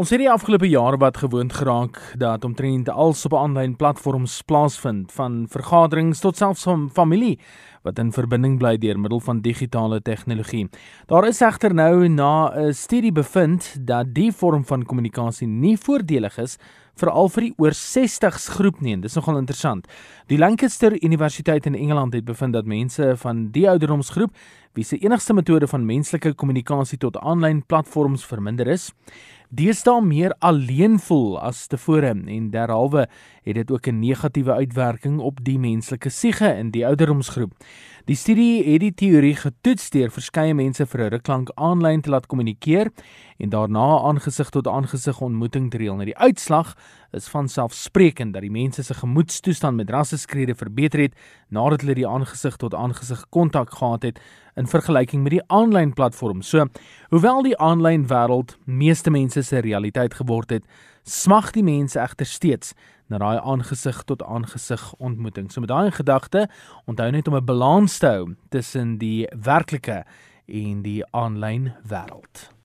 Ons het die afgelope jare wat gewoond geraak dat omtrent als op aanlyn platforms plaasvind van vergaderings tot selfs van familie wat in verbinding bly deur middel van digitale tegnologie. Daar is egter nou na 'n studie bevind dat die vorm van kommunikasie nie voordelig is veral vir die oor 60s groep nie. Dis nogal interessant. Die Lancaster Universiteit in Engeland het bevind dat mense van die ouderdomsgroep wie se enigste metode van menslike kommunikasie tot aanlyn platforms verminder is, deesdae meer alleen voel as tevore en derhalwe het dit ook 'n negatiewe uitwerking op die menslike siege in die ouderdomsgroep. Die studie het die teorie getoets deur verskeie mense vir 'n ruklank aanlyn te laat kommunikeer en daarna aangesig tot aangesig ontmoeting te reël. Nou die uitslag is van selfsprekend dat die mense se gemoedstoestand met rasseskrede verbeter het nadat hulle die aangesig tot aangesig kontak gehad het in vergelyking met die aanlyn platform. So, hoewel die aanlyn wêreld meeste mense se realiteit geword het, smag die mense egter steeds na daai aangesig tot aangesig ontmoeting. So met daai gedagte, onthou net om 'n balans te hou tussen die werklike en die aanlyn wêreld.